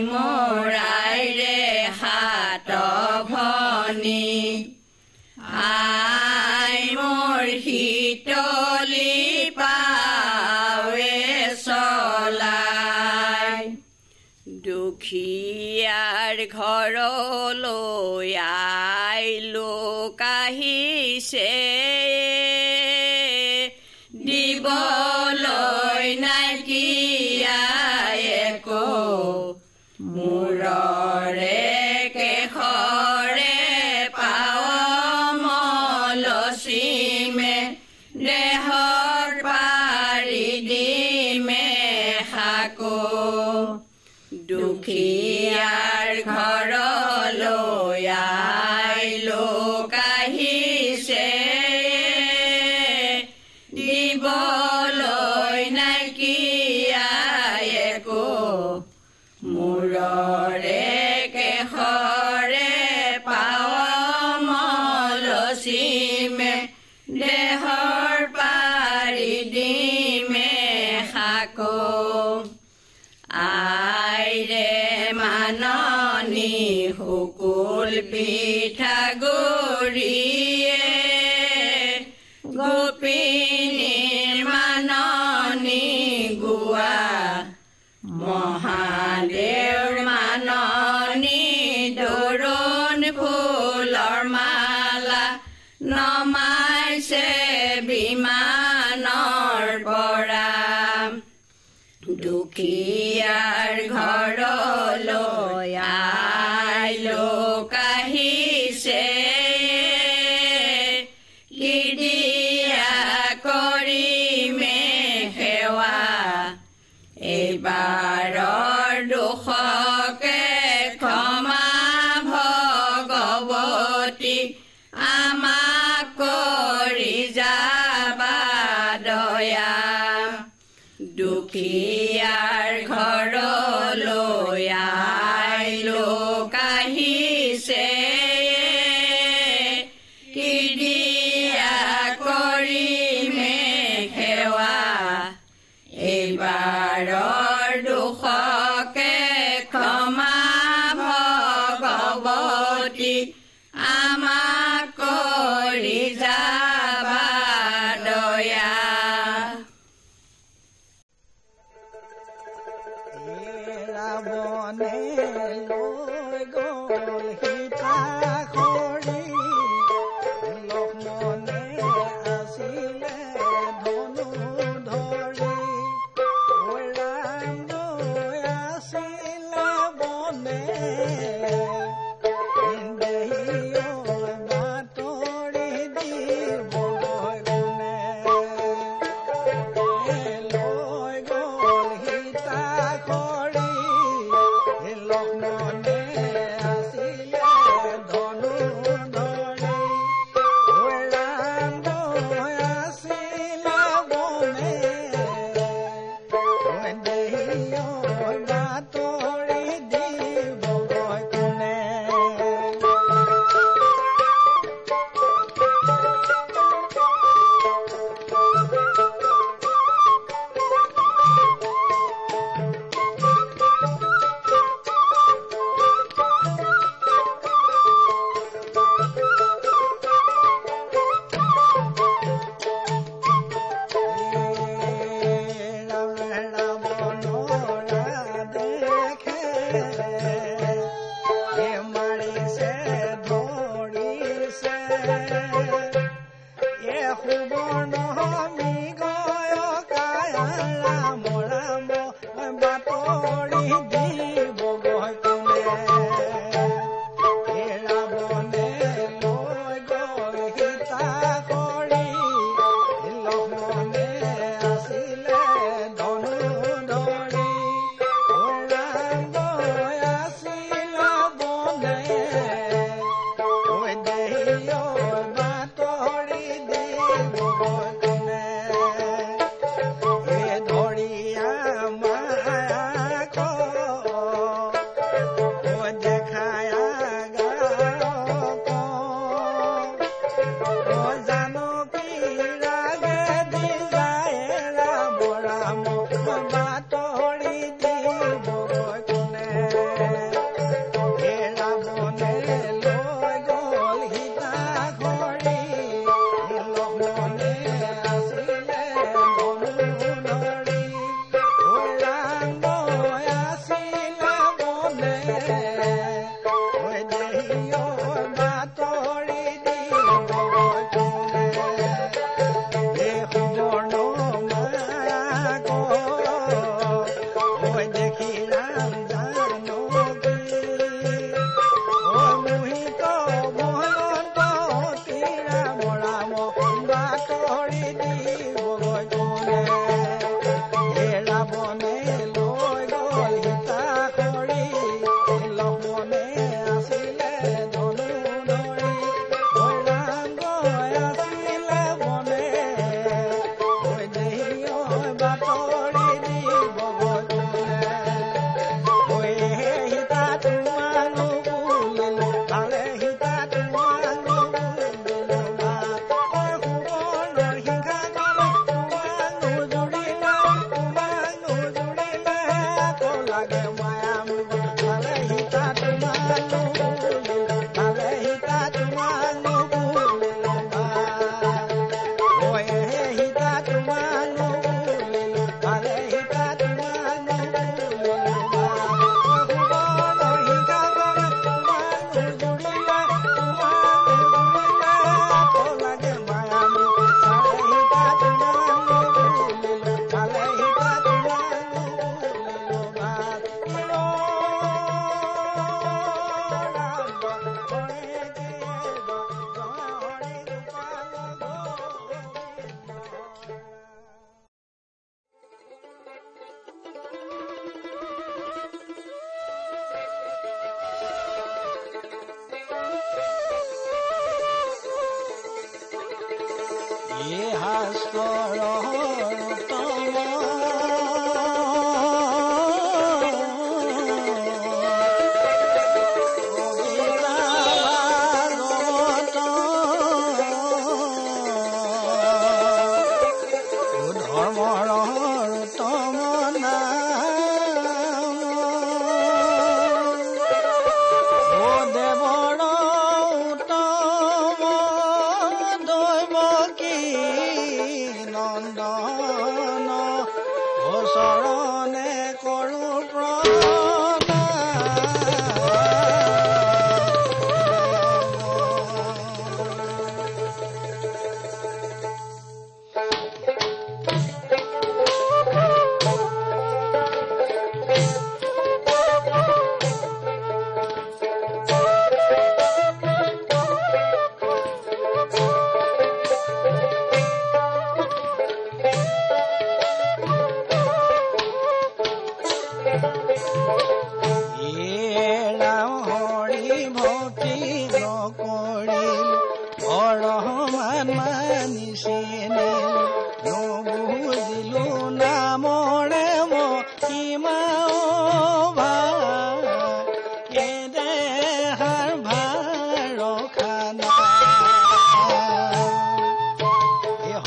মোৰাইৰে হাত ভনী পিঠাগুৰিয়ে গোপিনীৰ মাননী গোৱা মহাদেৱৰ মাননী দৰুণ ফুলৰ মালা নমাইছে বিমানৰ পৰা। দুখীয়াৰ ঘৰলৈ আইলোকা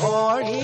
ಕೋಳಿ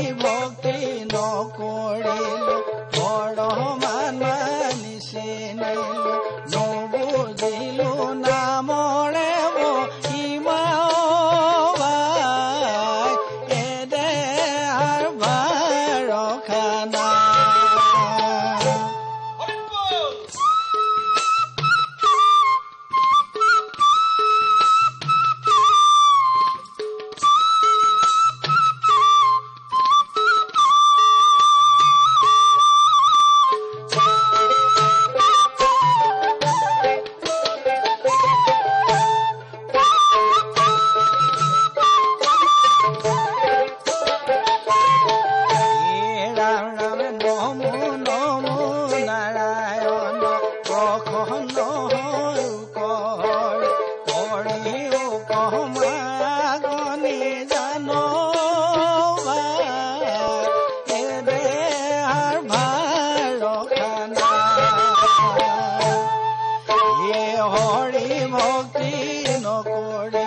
ভক্তি নকৰে